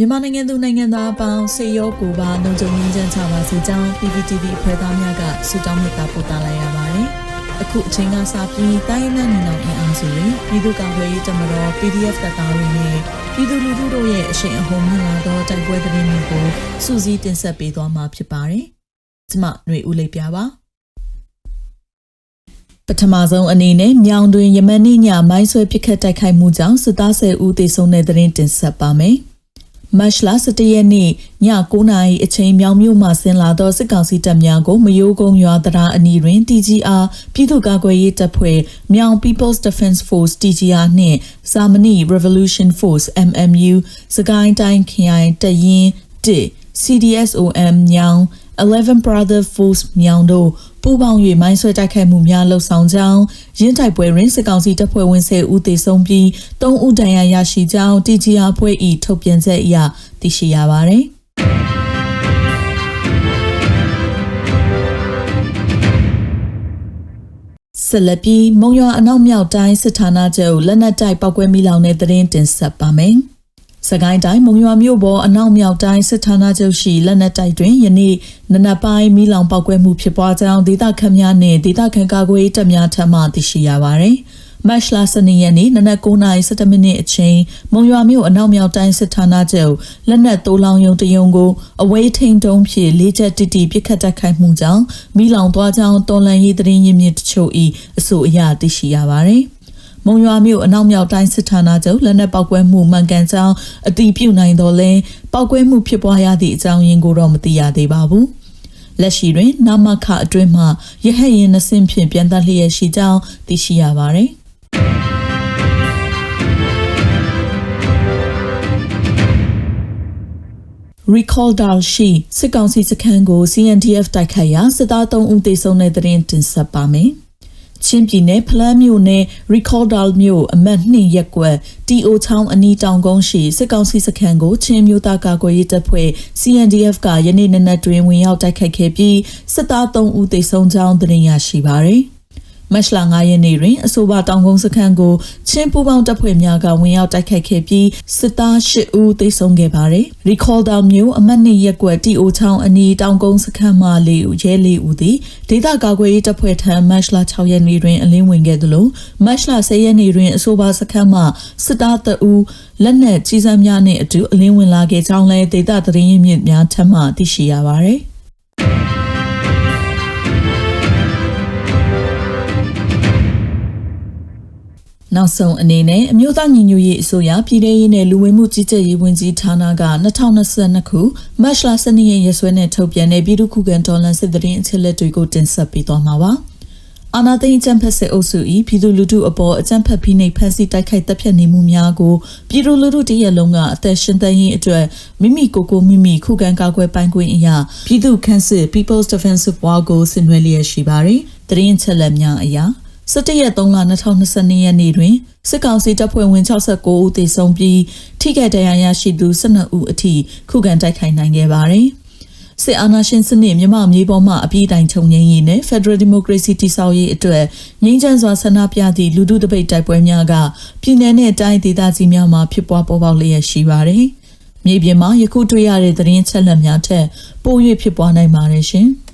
မြန်မာနိုင်ငံသူနိုင်ငံသားအပေါင်းစေရောကိုပါလုံခြုံရေးချမ်းချပါစေကြောင်း PPTV ဖွဲ့သားများကဆုတောင်းမေတ္တာပို့သလိုက်ရပါတယ်။အခုအချိန်ကစပြီးတိုင်းနဲ့နေအောင်အင်အားစုတွေပြည်သူ့ကာကွယ်ရေးတပ်မတော် PDF တပ်သားတွေနဲ့ပြည်သူလူထုတို့ရဲ့အရှိန်အဟုန်မြင့်လာသောတိုက်ပွဲသတင်းတွေကိုစူးစီးတင်ဆက်ပေးသွားမှာဖြစ်ပါတယ်။ကျွန်မຫນွေဦးလေးပြပါပထမဆုံးအနေနဲ့မြောင်တွင်ယမန်နေ့ညမိုင်းဆွဲပစ်ခတ်တိုက်ခိုက်မှုကြောင့်စစ်သား10ဦးသေဆုံးတဲ့သတင်းတင်ဆက်ပါမယ်။ မတ်လ17ရက်နေ့ည9:00နာရီအချိန်မြောင်မြို့မှဆင်းလာသောစစ်ကောင်စီတပ်များကိုမယိုးကုန်းရွာတရားအနီးတွင် TGR ပြည်သူ့ကာကွယ်ရေးတပ်ဖွဲ့မြောင် People's Defense Force TGR နှင့်စာမဏိ Revolution Force MMU စကိုင်းတိုင်းခရိုင်တရင်1 CDSOM မြောင်11 Brother Force မြောင်တို့ ပူးပေါင်း၍မိုင်းဆွဲတိုက်ခိုက်မှုများလှုပ်ဆောင်ကြောင်းရင်းတိုက်ပွဲတွင်စစ်ကောင်စီတပ်ဖွဲ့ဝင်10ဦးသေဆုံးပြီး3ဦးဒဏ်ရာရရှိကြောင်း TGR ဖွဲ့၏ထုတ်ပြန်ချက်အရသိရှိရပါသည်ဆက်လက်ပြီးမုံရွာအနောက်မြောက်တိုင်းစစ်ဌာနချုပ်လက်နက်တိုက်ပောက်ကွဲမိလောင်တဲ့သတင်းတင်ဆက်ပါမယ်။ စကိုင်းတိုင်းမုံရွာမြို့ပေါ်အနောက်မြောက်တိုင်းစစ်ဌာနချုပ်ရှိလက်နက်တိုက်တွင်ယနေ့နနက်ပိုင်းမီးလောင်ပေါက်ကွဲမှုဖြစ်ပွားကြောင်းဒေသခံများနှင့်ဒေသခံကာကွယ်ရေးတပ်များထံမှသိရှိရပါသည်မတ်လ12ရက်နေ့နနက်9:17မိနစ်အချိန်မုံရွာမြို့အနောက်မြောက်တိုင်းစစ်ဌာနချုပ်လက်နက်တိုးလောင်ယုံတယုံကိုအဝေးထိန်တုံးဖြင့်လေးချက်တိတိပြစ်ခတ်တက်ခိုက်မှုကြောင့်မိလောင်သွားကြောင်းတော်လန်ရေးသတင်းရင်းမြစ်တချို့၏အဆိုအရသိရှိရပါသည် မုံရွာမြို့အနောက်မြောက်တိုင်းစစ်ဌာနချုပ်လက်နက်ပောက်ကွဲမှုမှန်ကန်ကြောင်းအတည်ပြုနိုင်တော်လဲပောက်ကွဲမှုဖြစ်ပွားရသည့်အကြောင်းရင်းကိုတော့မသိရသေးပါဘူး။လက်ရှိတွင်နာမခအတွင်းမှရဟတ်ရင်နှစင်းဖြင့်ပြန်သက်လျက်ရှိကြောင်းသိရှိရပါသည်။ recall dal ရှိစစ်ကောင်စီစခန်းကို CNDF တိုက်ခိုက်ရာစစ်သား3ဦးသေဆုံးတဲ့တဲ့တင်ဆက်ပါမယ်။ ချင်းပြည်နယ်ဖလန်းမြို့နယ် Recordal မြို့အမတ်2ရက်ကွက် TO ချောင်းအနီးတောင်ကုန်းရှိစစ်ကောင်စီစခန်းကိုချင်းမျိုးသားကာကွယ်ရေးတပ်ဖွဲ့ CNDF ကယနေ့နနက်တွင်ဝင်ရောက်တိုက်ခိုက်ခဲ့ပြီးစစ်သား3ဦးသေဆုံးကြောင်းသိရရှိပါသည်။ မတ်လ9ရက်နေ့တွင်အဆိုပါတောင်ကုန်းစခန်းကိုချင်းပူပေါင်းတပ်ဖွဲ့များကဝင်ရောက်တိုက်ခိုက်ခဲ့ပြီးစစ်သား10ဦးသေဆုံးခဲ့ပါတယ်။ Recall down မျိုးအမတ်နှစ်ရက်ကွက်တီအိုချောင်းအနီးတောင်ကုန်းစခန်းမှ၄ဦးရဲ၄ဦးသည်ဒေသကာကွယ်ရေးတပ်ဖွဲ့ထံမတ်လ6ရက်နေ့တွင်အလင်းဝင်ခဲ့သလိုမတ်လ10ရက်နေ့တွင်အဆိုပါစခန်းမှစစ်သားတအူလက်နက်ကြီးစမ်းများနှင့်အတူအလင်းဝင်လာခဲ့ကြောင်းလည်းဒေသသတင်းရင်းမြစ်များထပ်မံသိရှိရပါသည်။ နောက်ဆုံးအနေနဲ့အမျိုးသားညီညွတ်ရေးအစိုးရပြည်ထရေးနဲ့လူဝင်မှုကြီးကြပ်ရေးဝန်ကြီးဌာနက2022ခုမတ်လ12ရက်ရက်စွဲနဲ့ထုတ်ပြန်တဲ့ပြည်သူ့ခုခံတော်လှန်စစ်တရင်အချက်လက်တွေကိုတင်ဆက်ပေးသွားမှာပါ။အာနာသိန်းအကြံဖက်စစ်အုပ်စု၏ပြည်သူလူထုအပေါ်အကြံဖက်ဖိနှိပ်ဖန်ဆီးတိုက်ခိုက်တပ်ဖြတ်နေမှုများကိုပြည်သူလူထုတရက်လုံးကအသက်ရှင်သန်ရေးအတွက်မိမိကိုယ်ကိုမိမိခုခံကာကွယ်ပိုင်ခွင့်အရာပြည်သူ့ခန့်စစ် People's Defensive War ကိုဆင်နွှဲလျက်ရှိပါတယ်။တရင်ချက်လက်များအရာ 17ရက်3လ2022ရက်နေ့တွင်စစ်ကောင်စီတပ်ဖွဲ့ဝင်69ဦးသေဆုံးပြီးထိခိုက်ဒဏ်ရာရရှိသူ12ဦးအထိခုခံတိုက်ခိုက်နိုင်ခဲ့ပါတယ်။စစ်အာဏာရှင်စနစ်မြမမြေပေါ်မှအပြည့်တိုင်ချုပ်ငြိမ်းရေးနဲ့ Federal Democracy တည်ဆောက်ရေးအတွက်ငြိမ်းချမ်းစွာဆန္ဒပြသည့်လူထုတပိတ်တိုက်ပွဲများကပြည်내နဲ့တိုင်းဒေသကြီးများမှာဖြစ်ပွားပေါ်ပေါက်လျက်ရှိပါတယ်။မြေပြင်မှာယခုတွေ့ရတဲ့သတင်းချက်လက်များထက်ပို၍ဖြစ်ပွားနိုင်ပါတယ်ရှင်။